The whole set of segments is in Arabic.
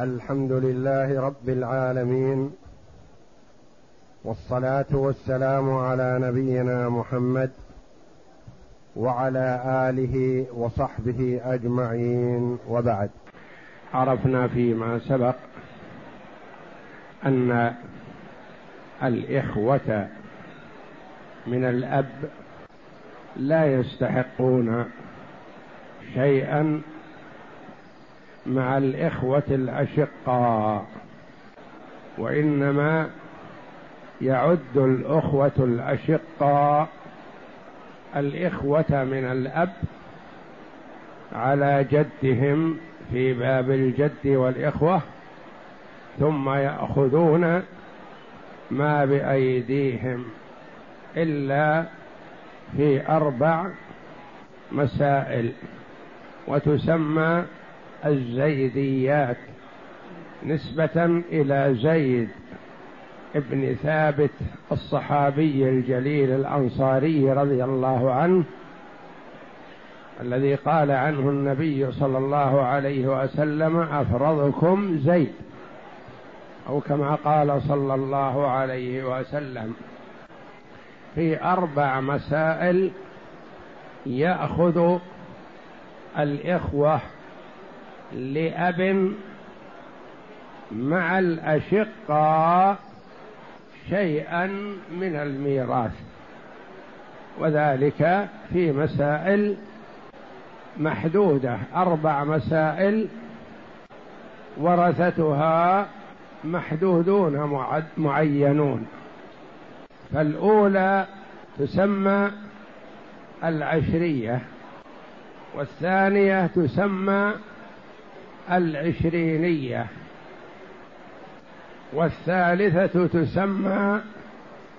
الحمد لله رب العالمين والصلاة والسلام على نبينا محمد وعلى آله وصحبه أجمعين وبعد. عرفنا فيما سبق أن الإخوة من الأب لا يستحقون شيئا مع الإخوة الأشقاء وإنما يعد الأخوة الأشقاء الإخوة من الأب على جدهم في باب الجد والإخوة ثم يأخذون ما بأيديهم إلا في أربع مسائل وتسمى الزيديات نسبة إلى زيد ابن ثابت الصحابي الجليل الأنصاري رضي الله عنه الذي قال عنه النبي صلى الله عليه وسلم أفرضكم زيد. أو كما قال صلى الله عليه وسلم في أربع مسائل يأخذ الإخوة لأب مع الأشقاء شيئا من الميراث. وذلك في مسائل محدودة. أربع مسائل ورثتها محدودون معينون. فالأولى تسمى العشرية والثانية تسمى العشرينية. والثالثة تسمى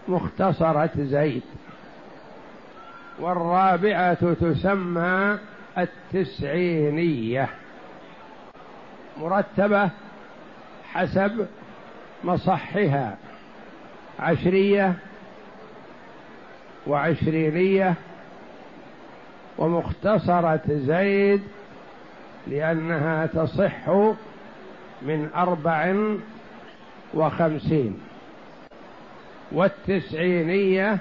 مختصرة زيد. والرابعة تسمى التسعينية. مرتبة حسب مصحها. عشرية وعشرينية. ومختصرة زيد لأنها تصح من أربع وخمسين. والتسعينية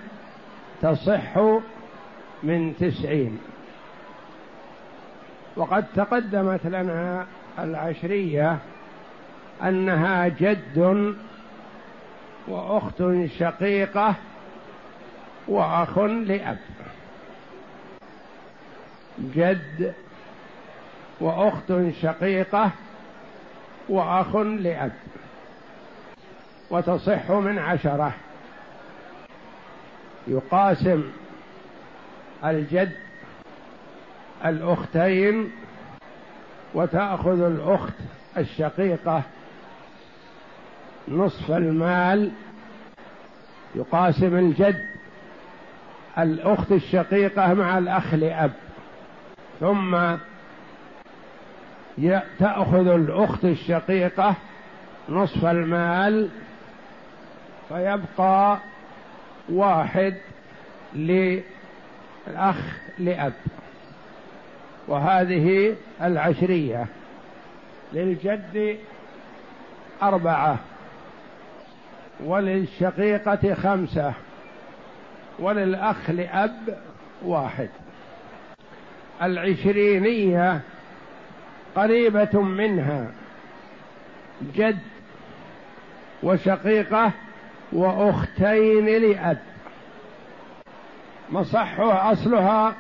تصح من تسعين. وقد تقدمت لنا العشرية أنها جد وأخت شقيقة وأخ لأب. جد وأخت شقيقة وأخ لأب وتصح من عشرة. يقاسم الجد الأختين وتأخذ الأخت الشقيقة نصف المال. يقاسم الجد الأخت الشقيقة مع الأخ لأب. ثم تأخذ الأخت الشقيقة نصف المال فيبقى واحد للأخ لأب. وهذه العشرية. للجد أربعة. وللشقيقة خمسة. وللأخ لأب واحد. العشرينية قريبة منها. جد وشقيقة وأختين لأب. مصحها أصلها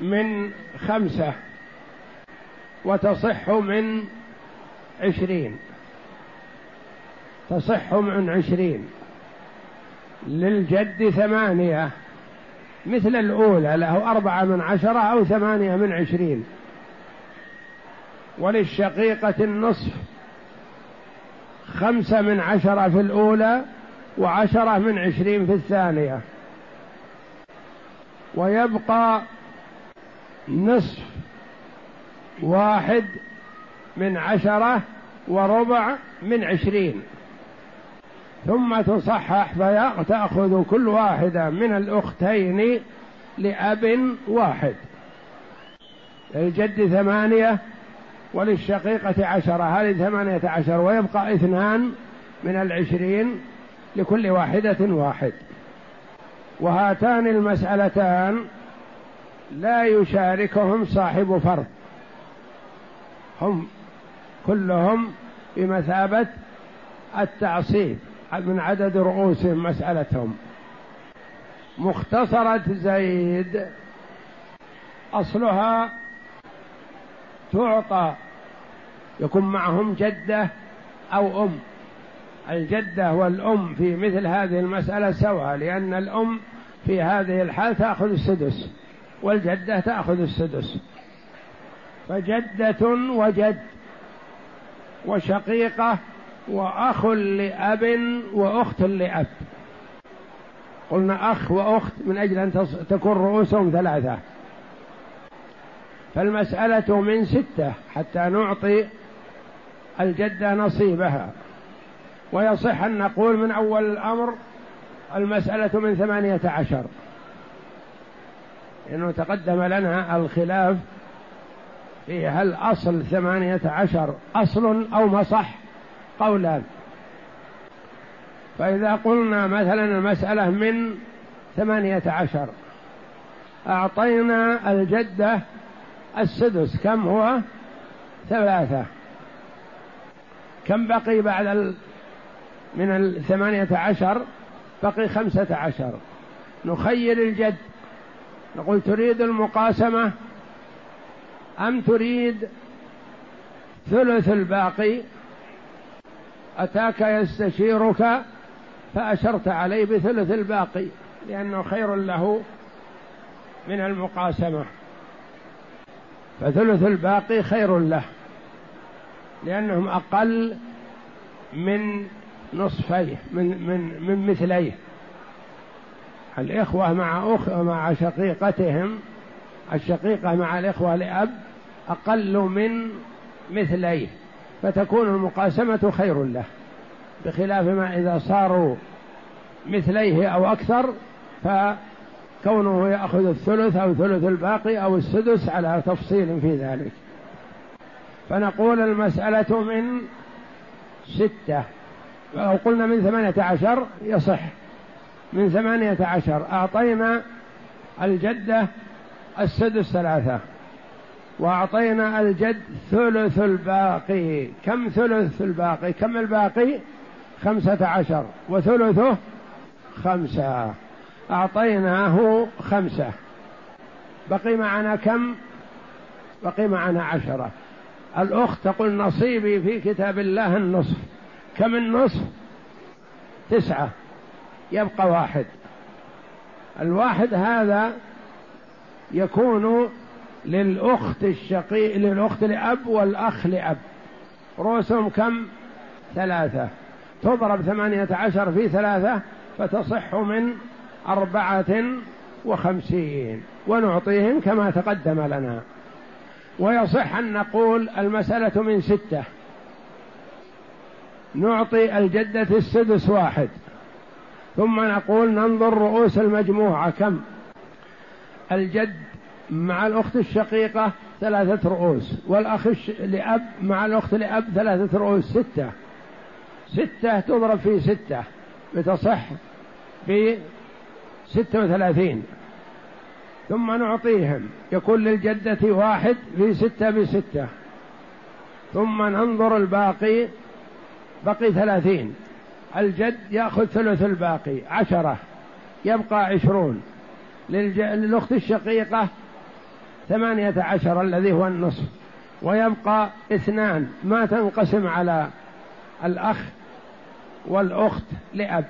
من خمسة وتصح من عشرين. تصح من عشرين. للجد ثمانية. مثل الأولى له أربعة من عشرة أو ثمانية من عشرين. وللشقيقة النصف خمسة من عشرة في الأولى وعشرة من عشرين في الثانية. ويبقى نصف واحد من عشرة وربع من عشرين. ثم تصحح فتأخذ كل واحدة من الأختين لأب واحد. الجد ثمانية وللشقيقة عشرة هذه ثمانية عشر ويبقى اثنان من العشرين لكل واحدة واحد. وهاتان المسألتان لا يشاركهم صاحب فرض. هم كلهم بمثابة التعصيب من عدد رؤوسهم مسألتهم. مختصرة زيد أصلها تعطى يكون معهم جدة أو أم. الجدة والأم في مثل هذه المسألة سواء لأن الأم في هذه الحال تأخذ السدس والجدة تأخذ السدس. فجدة وجد وشقيقة وأخ لأب وأخت لأب. قلنا أخ وأخت من أجل أن تكون رؤوسهم ثلاثة. فالمسألة من ستة حتى نعطي الجدة نصيبها. ويصح أن نقول من أول الأمر المسألة من ثمانية عشر. لأنه تقدم لنا الخلاف في هل أصل ثمانية عشر أصل أو مصح قولان. فإذا قلنا مثلا المسألة من ثمانية عشر أعطينا الجدة السدس كم هو؟ ثلاثة. كم بقي بعد ال... من الثمانية عشر؟ بقي خمسة عشر. نخير الجد. نقول تريد المقاسمة؟ أم تريد ثلث الباقي؟ أتاك يستشيرك فأشرت عليه بثلث الباقي لأنه خير له من المقاسمة. فثلث الباقي خير له لأنهم أقل من نصفيه من من من مثليه. الإخوة مع أخ مع شقيقتهم الشقيقة مع الإخوة لأب أقل من مثليه فتكون المقاسمة خير له. بخلاف ما إذا صاروا مثليه أو أكثر فكونه يأخذ الثلث أو ثلث الباقي أو السدس على تفصيل في ذلك. فنقول المسألة من ستة. لو قلنا من ثمانية عشر يصح. من ثمانية عشر. أعطينا الجدة السدس ثلاثة. وأعطينا الجد ثلث الباقي. كم ثلث الباقي؟ كم الباقي؟ خمسة عشر. وثلثه خمسة. أعطيناه خمسة. بقي معنا كم؟ بقي معنا عشرة. الأخت تقول نصيبي في كتاب الله النصف. كم النصف؟ تسعة. يبقى واحد. الواحد هذا يكون للأخت الشقيق للأخت لأب والأخ لأب. رؤوسهم كم؟ ثلاثة. تضرب ثمانية عشر في ثلاثة فتصح من أربعة وخمسين ونعطيهم كما تقدم لنا. ويصح أن نقول المسألة من ستة. نعطي الجدة السدس واحد. ثم نقول ننظر رؤوس المجموعة. كم؟ الجد مع الأخت الشقيقة ثلاثة رؤوس والأخ لأب مع الأخت لأب ثلاثة رؤوس ستة. ستة تضرب في ستة. بتصح بستة وثلاثين. ثم نعطيهم. يكون للجدة واحد في ستة بستة ثم ننظر الباقي. بقي ثلاثين. الجد يأخذ ثلث الباقي عشرة. يبقى عشرون. للأخت الشقيقة ثمانية عشر الذي هو النصف. ويبقى اثنان. ما تنقسم على الأخ والأخت لأب.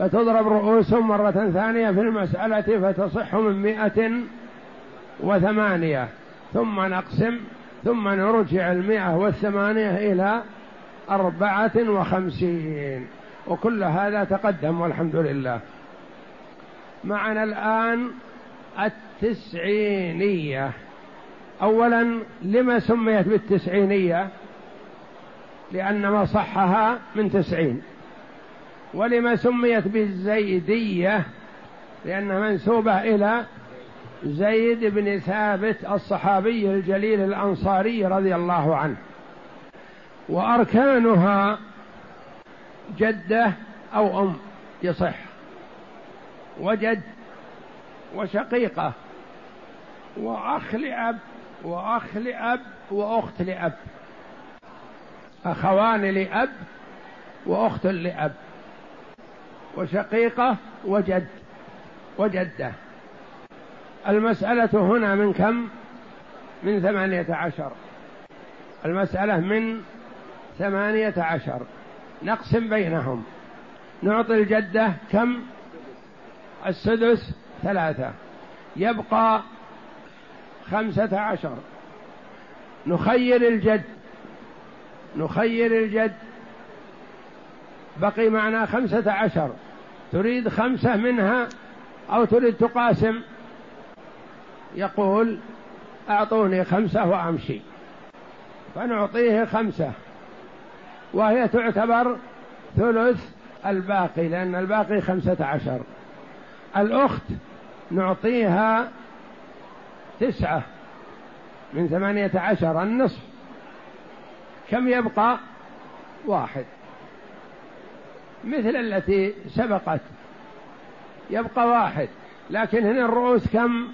فتضرب رؤوسهم مرة ثانية في المسألة فتصح من مئة وثمانية. ثم نقسم ثم نرجع المئة والثمانية إلى أربعة وخمسين. وكل هذا تقدم والحمد لله. معنا الآن التسعينية. أولا لما سميت بالتسعينية؟ لأن مصحها من تسعين. ولما سميت بالزيدية لأنها منسوبة إلى زيد بن ثابت الصحابي الجليل الأنصاري رضي الله عنه. وأركانها جدة أو أم يصح. وجد وشقيقة. واخ لاب واخ لاب وأخت لأب. أخوان لأب وأخت لأب. وشقيقة وجد وجدة. المسألة هنا من كم؟ من ثمانية عشر. المسألة من ثمانية عشر. نقسم بينهم. نعطي الجدة كم؟ السدس ثلاثة. يبقى خمسة عشر. نخير الجد. نخير الجد بقي معنا خمسة عشر. تريد خمسة منها أو تريد تقاسم؟ يقول أعطوني خمسة وأمشي. فنعطيه خمسة. وهي تعتبر ثلث الباقي لأن الباقي خمسة عشر. الأخت نعطيها تسعة من ثمانية عشر النصف. كم يبقى؟ واحد. مثل التي سبقت. يبقى واحد. لكن هنا الرؤوس كم؟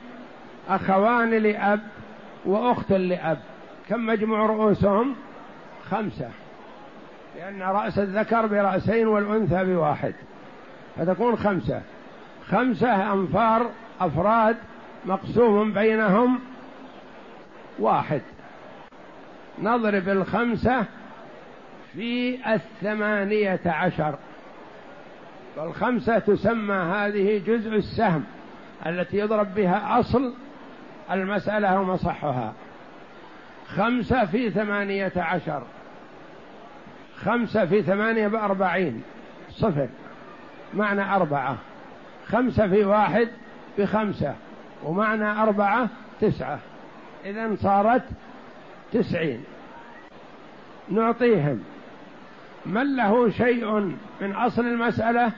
أخوان لأب وأخت لأب. كم مجموع رؤوسهم؟ خمسة. لأن رأس الذكر برأسين والأنثى بواحد. فتكون خمسة. خمسة أنفار أفراد مقسوم بينهم واحد. نضرب الخمسة في الثمانية عشر. والخمسة تسمى هذه جزء السهم التي يضرب بها أصل المسألة ومصحها خمسة في ثمانية عشر. خمسة في ثمانية بأربعين. صفر. معنى أربعة. خمسة في واحد بخمسة. ومعنى أربعة تسعة. إذا صارت تسعين. نعطيهم. من له شيء من أصل المسألة؟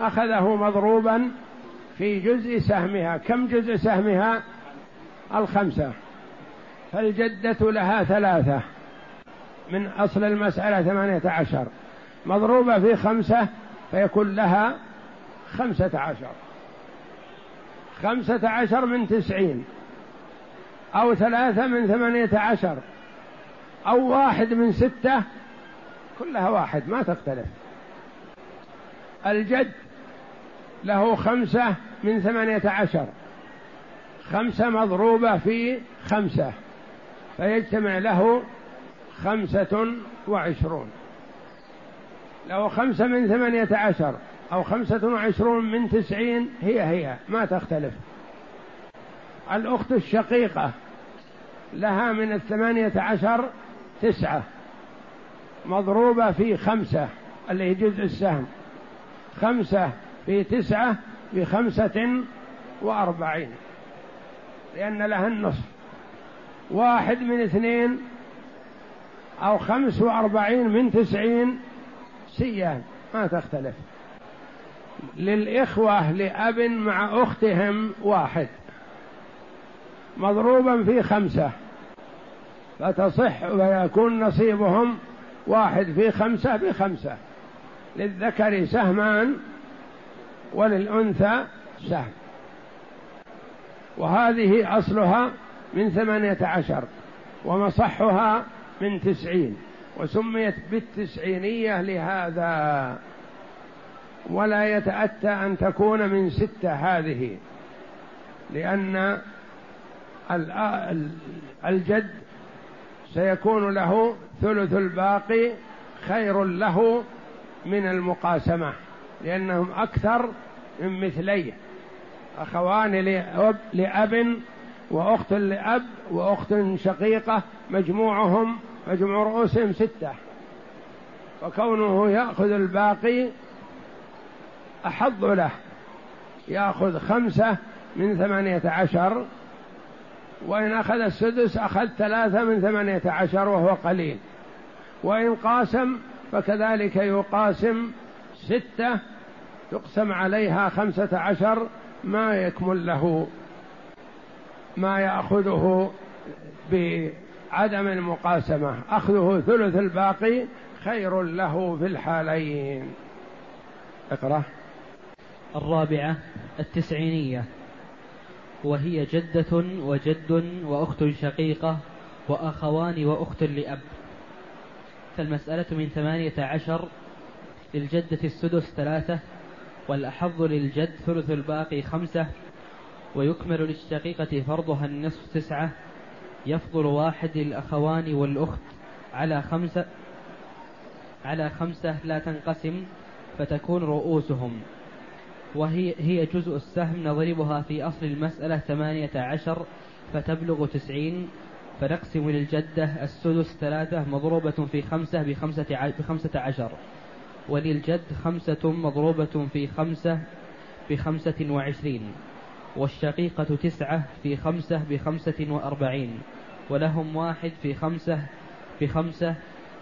أخذه مضروبا في جزء سهمها. كم جزء سهمها؟ الخمسة. فالجدة لها ثلاثة. من أصل المسألة ثمانية عشر. مضروبة في خمسة فيكون لها خمسة عشر. خمسة عشر من تسعين. أو ثلاثة من ثمانية عشر. أو واحد من ستة. كلها واحد ما تختلف. الجد له خمسة من ثمانية عشر. خمسة مضروبة في خمسة فيجتمع له خمسة وعشرون. لو خمسة من ثمانية عشر أو خمسة وعشرون من تسعين هي هي ما تختلف. الأخت الشقيقة لها من الثمانية عشر تسعة مضروبة في خمسة اللي هي جزء السهم. خمسة في تسعة بخمسة وأربعين. لأن لها النصف. واحد من اثنين أو خمس وأربعين من تسعين سيان. ما تختلف. للإخوة لأب مع أختهم واحد. مضروبا في خمسة. فتصح ويكون نصيبهم واحد في خمسة بخمسة للذكر سهمان وللأنثى سهم. وهذه أصلها من ثمانية عشر ومصحها من تسعين وسميت بالتسعينية لهذا. ولا يتأتى أن تكون من ستة هذه لأن الجد سيكون له ثلث الباقي خير له من المقاسمة. لأنهم أكثر من مثليه أخوان لأب, لأب وأخت لأب وأخت شقيقة مجموعهم مجموع رؤوسهم ستة. وكونه يأخذ الباقي أحظ له. يأخذ خمسة من ثمانية عشر. وإن أخذ السدس أخذ ثلاثة من ثمانية عشر وهو قليل. وإن قاسم فكذلك يقاسم ستة تقسم عليها خمسة عشر ما يكمل له ما يأخذه بعدم المقاسمة. أخذه ثلث الباقي خير له في الحالين. اقرأ. الرابعة التسعينية. وهي جدة وجد وأخت شقيقة وأخوان وأخت لأب. فالمسألة من ثمانية عشر للجدة السدس ثلاثة والأحظ للجد ثلث الباقي خمسة ويكمل للشقيقة فرضها النصف تسعة يفضل واحد للأخوان والأخت على خمسة على خمسة لا تنقسم فتكون رؤوسهم. وهي هي جزء السهم نضربها في أصل المسألة ثمانية عشر فتبلغ تسعين فنقسم للجدة السدس ثلاثة مضروبة في خمسة بخمسة, بخمسة عشر. وللجد خمسة مضروبة في خمسة بخمسة وعشرين والشقيقة تسعة في خمسة بخمسة وأربعين ولهم واحد في خمسة بخمسة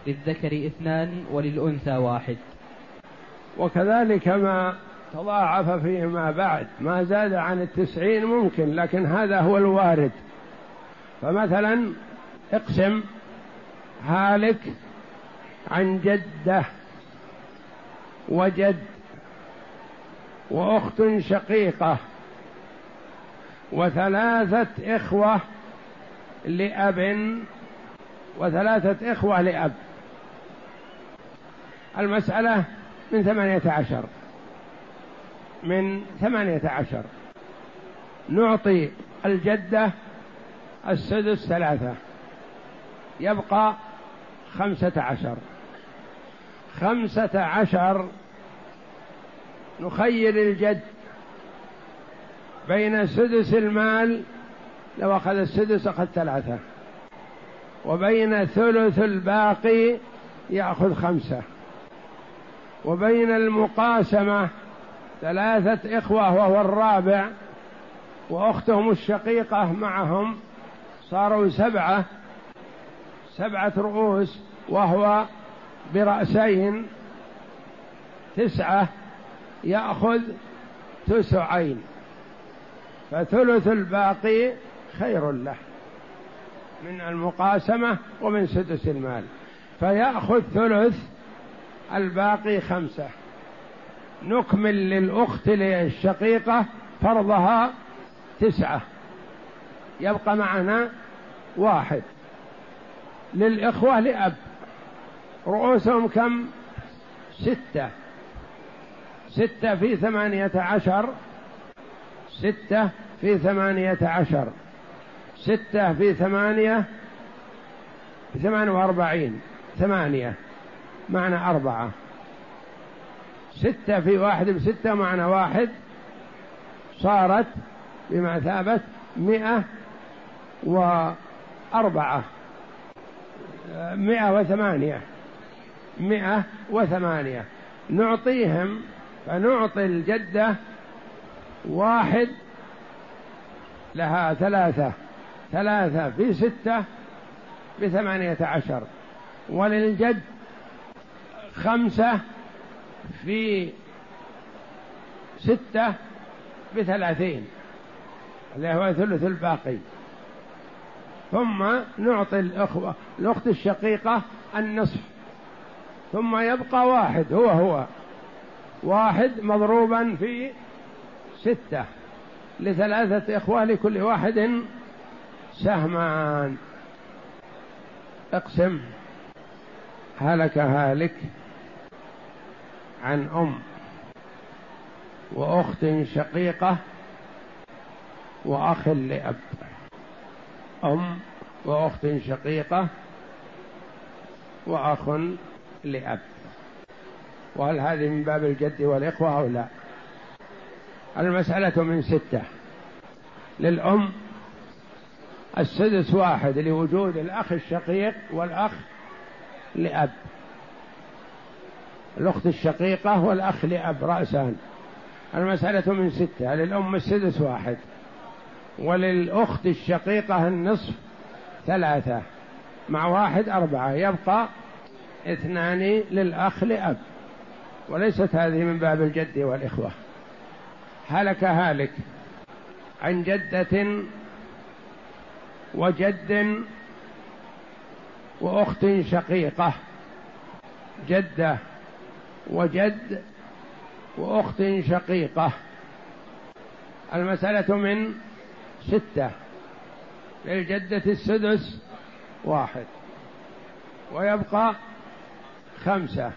للذكر اثنان وللأنثى واحد. وكذلك ما تضاعف فيما بعد ما زاد عن التسعين ممكن لكن هذا هو الوارد. فمثلا اقسم هالك عن جدة وجد وأخت شقيقة وثلاثة إخوة لأب وثلاثة إخوة لأب. المسألة من ثمانية عشر. من ثمانية عشر. نعطي الجدة السدس ثلاثة. يبقى خمسة عشر. خمسة عشر نخير الجد بين سدس المال لو أخذ السدس أخذ ثلاثة. وبين ثلث الباقي يأخذ خمسة. وبين المقاسمة ثلاثة إخوة وهو الرابع وأختهم الشقيقة معهم صاروا سبعة سبعة رؤوس وهو برأسين تسعة يأخذ تسعين فثلث الباقي خير له من المقاسمة ومن سدس المال. فيأخذ ثلث الباقي خمسة. نكمل للأخت الشقيقة فرضها تسعة. يبقى معنا واحد. للإخوة لأب. رؤوسهم كم؟ ستة. ستة في ثمانية عشر. ستة في ثمانية عشر. ستة في ثمانية ثمان وأربعين. ثمانية معنى أربعة. ستة في واحد بستة معنى واحد. صارت بمثابة مئة وأربعة. مئة وثمانية. مئة وثمانية. نعطيهم فنعطي الجدة واحد لها ثلاثة ثلاثة في ستة بثمانية عشر. وللجد خمسة في ستة بثلاثين اللي هو ثلث الباقي. ثم نعطي الأخوة الأخت الشقيقة النصف. ثم يبقى واحد هو هو. واحد مضروبا في ستة لثلاثة إخوة لكل واحد سهمان. اقسم. هلك هالك عن أم وأخت شقيقة وأخ لأب. أم وأخت شقيقة وأخ لأب وهل هذه من باب الجد والإخوة أو لا؟ المسألة من ستة. للأم السدس واحد لوجود الأخ الشقيق والأخ لأب. الأخت الشقيقة والأخ لأب رأسان. المسألة من ستة. للأم السدس واحد. وللأخت الشقيقة النصف ثلاثة. مع واحد أربعة. يبقى اثنان للأخ لأب. وليست هذه من باب الجد والإخوة. هلك هالك عن جدة وجد وأخت شقيقة. جده وجد وأخت شقيقة. المسألة من ستة. للجدة السدس واحد. ويبقى خمسة.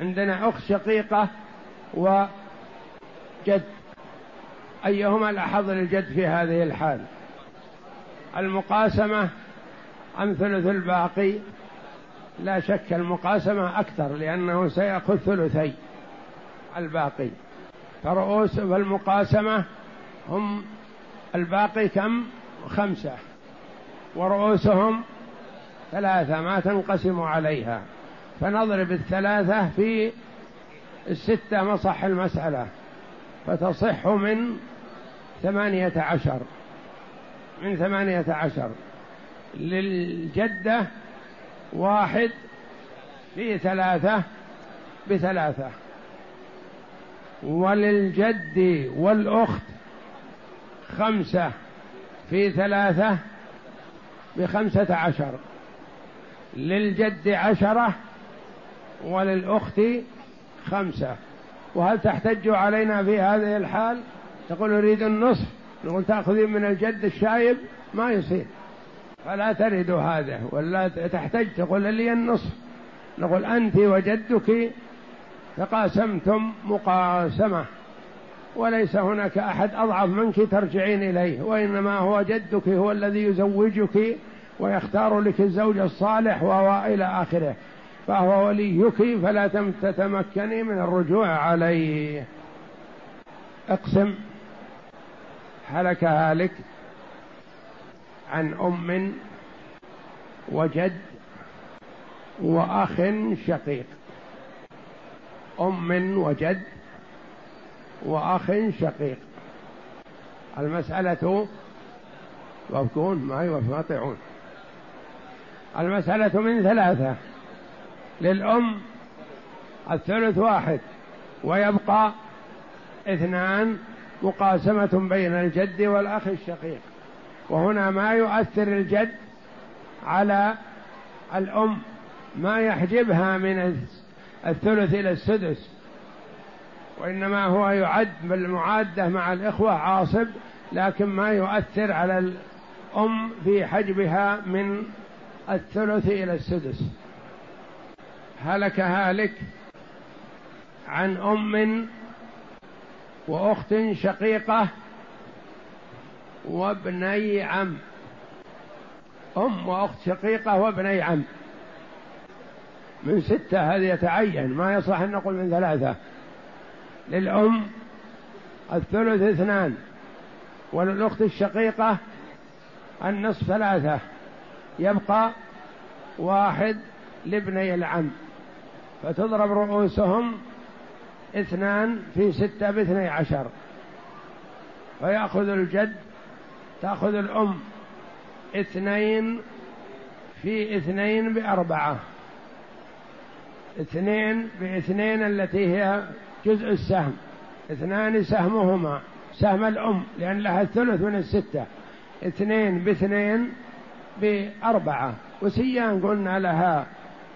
عندنا اخت شقيقة وجد أيهما الأحظ للجد في هذه الحال؟ المقاسمة أم ثلث الباقي؟ لا شك المقاسمة أكثر لأنه سيأخذ ثلثي الباقي. فرؤوس المقاسمة هم الباقي كم؟ خمسة. ورؤوسهم ثلاثة ما تنقسم عليها. فنضرب الثلاثة في الستة مصح المسألة فتصح من ثمانية عشر من ثمانية عشر للجدة واحد في ثلاثة بثلاثة وللجد والأخت خمسة في ثلاثة بخمسة عشر للجد عشرة وللأخت خمسة. وهل تحتج علينا في هذه الحال؟ تقول أريد النصف. نقول تأخذين من الجد الشايب؟ ما يصير. فلا ترد هذا. ولا تحتج. تقول لي النصف. نقول أنت وجدك تقاسمتم مقاسمة. وليس هناك أحد أضعف منك ترجعين إليه. وإنما هو جدك هو الذي يزوجك ويختار لك الزوج الصالح وهو إلى آخره. فهو وليك فلا تتمكني من الرجوع عليه. اقسم هلك هالك عن أم وجد وأخ شقيق. أم وجد وأخ شقيق. المسألة وفقون ما يوافقون المسألة من ثلاثة. للأم الثلث واحد ويبقى اثنان مقاسمة بين الجد والأخ الشقيق. وهنا ما يؤثر الجد على الأم ما يحجبها من الثلث إلى السدس. وإنما هو يعد بالمعادة مع الإخوة عاصب لكن ما يؤثر على الأم في حجبها من الثلث إلى السدس. هلك هالك عن أم وأخت شقيقة وابني عم. أم وأخت شقيقة وابني عم. من ستة هذا يتعين ما يصح أن نقول من ثلاثة. للأم الثلث اثنان وللأخت الشقيقة النصف ثلاثة. يبقى واحد لابني العم. فتضرب رؤوسهم اثنان في ستة باثني عشر. فيأخذ الجد تأخذ الأم اثنين في اثنين بأربعة. اثنين باثنين التي هي جزء السهم. اثنان سهمهما سهم الأم لأن لها الثلث من الستة. اثنين باثنين بأربعة. وسيان قلنا لها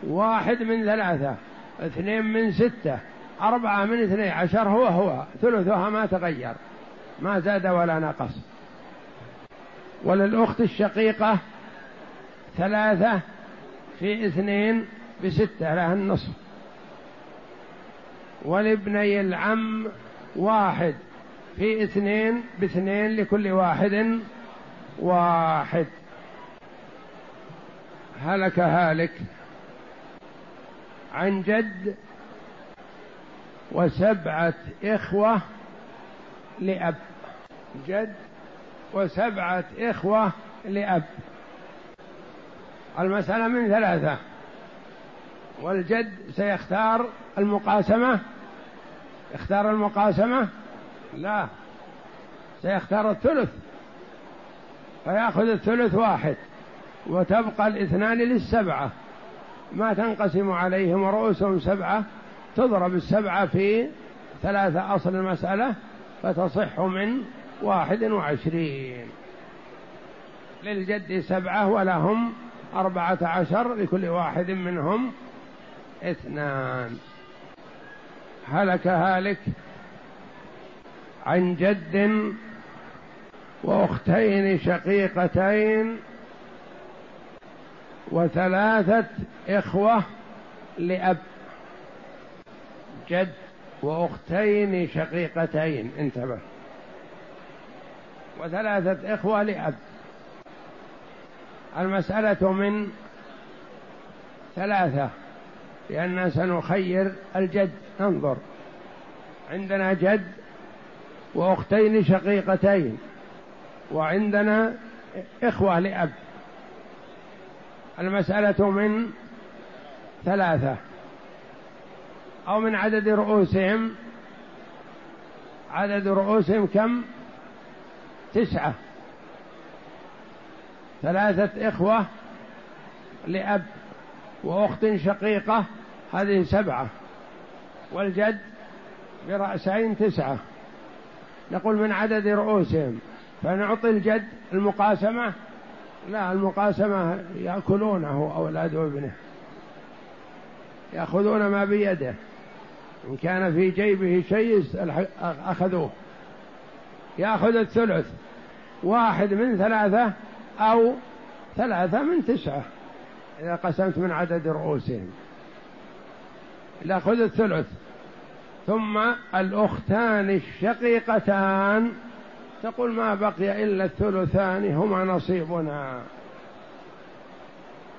واحد من ثلاثة. اثنين من ستة أربعة من اثني عشر هو هو ثلثها ما تغير ما زاد ولا نقص. وللأخت الشقيقة ثلاثة في اثنين بستة لها النصف. ولابني العم واحد في اثنين باثنين لكل واحد واحد. هلك هالك. عن جد وسبعة إخوة لأب. جد وسبعة إخوة لأب. المسألة من ثلاثة. والجد سيختار المقاسمة. اختار المقاسمة؟ لا. سيختار الثلث. فيأخذ الثلث واحد. وتبقى الاثنان للسبعة. ما تنقسم عليهم رؤوسهم سبعة تضرب السبعة في ثلاثة أصل المسألة فتصح من واحد وعشرين. للجد سبعة ولهم أربعة عشر لكل واحد منهم اثنان. هلك هالك عن جد وأختين شقيقتين وثلاثة إخوة لأب جد وأختين شقيقتين انتبه. وثلاثة إخوة لأب. المسألة من ثلاثة لأننا سنخير الجد. ننظر عندنا جد وأختين شقيقتين وعندنا إخوة لأب. المسألة من ثلاثة أو من عدد رؤوسهم. عدد رؤوسهم كم؟ تسعة. ثلاثة إخوة لأب وأخت شقيقة هذه سبعة. والجد برأسين تسعة. نقول من عدد رؤوسهم. فنعطي الجد المقاسمة لا المقاسمة يأكلونه أولاد ابنه يأخذون ما بيده إن كان في جيبه شيء أخذوه. يأخذ الثلث واحد من ثلاثة أو ثلاثة من تسعة إذا قسمت من عدد رؤوسهم. يأخذ الثلث ثم الأختان الشقيقتان تقول ما بقي إلا الثلثان هما نصيبنا.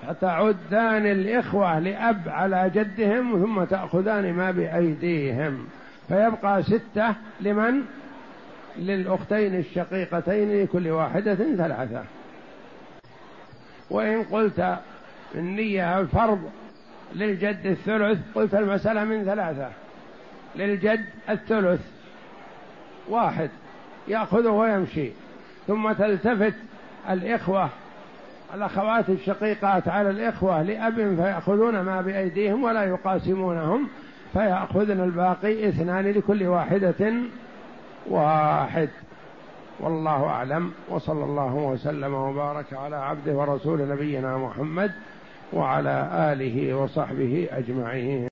فتعدان الإخوة لأب على جدهم ثم تأخذان ما بأيديهم. فيبقى ستة لمن؟ للأختين الشقيقتين لكل واحدة ثلاثة. وإن قلت النية الفرض للجد الثلث قلت المسألة من ثلاثة. للجد الثلث واحد. يأخذه ويمشي ثم تلتفت الإخوة الأخوات الشقيقات على الإخوة لأب فيأخذون ما بأيديهم ولا يقاسمونهم فيأخذن الباقي اثنان لكل واحدة واحد. والله أعلم وصلى الله وسلم وبارك على عبده ورسول نبينا محمد وعلى آله وصحبه أجمعين.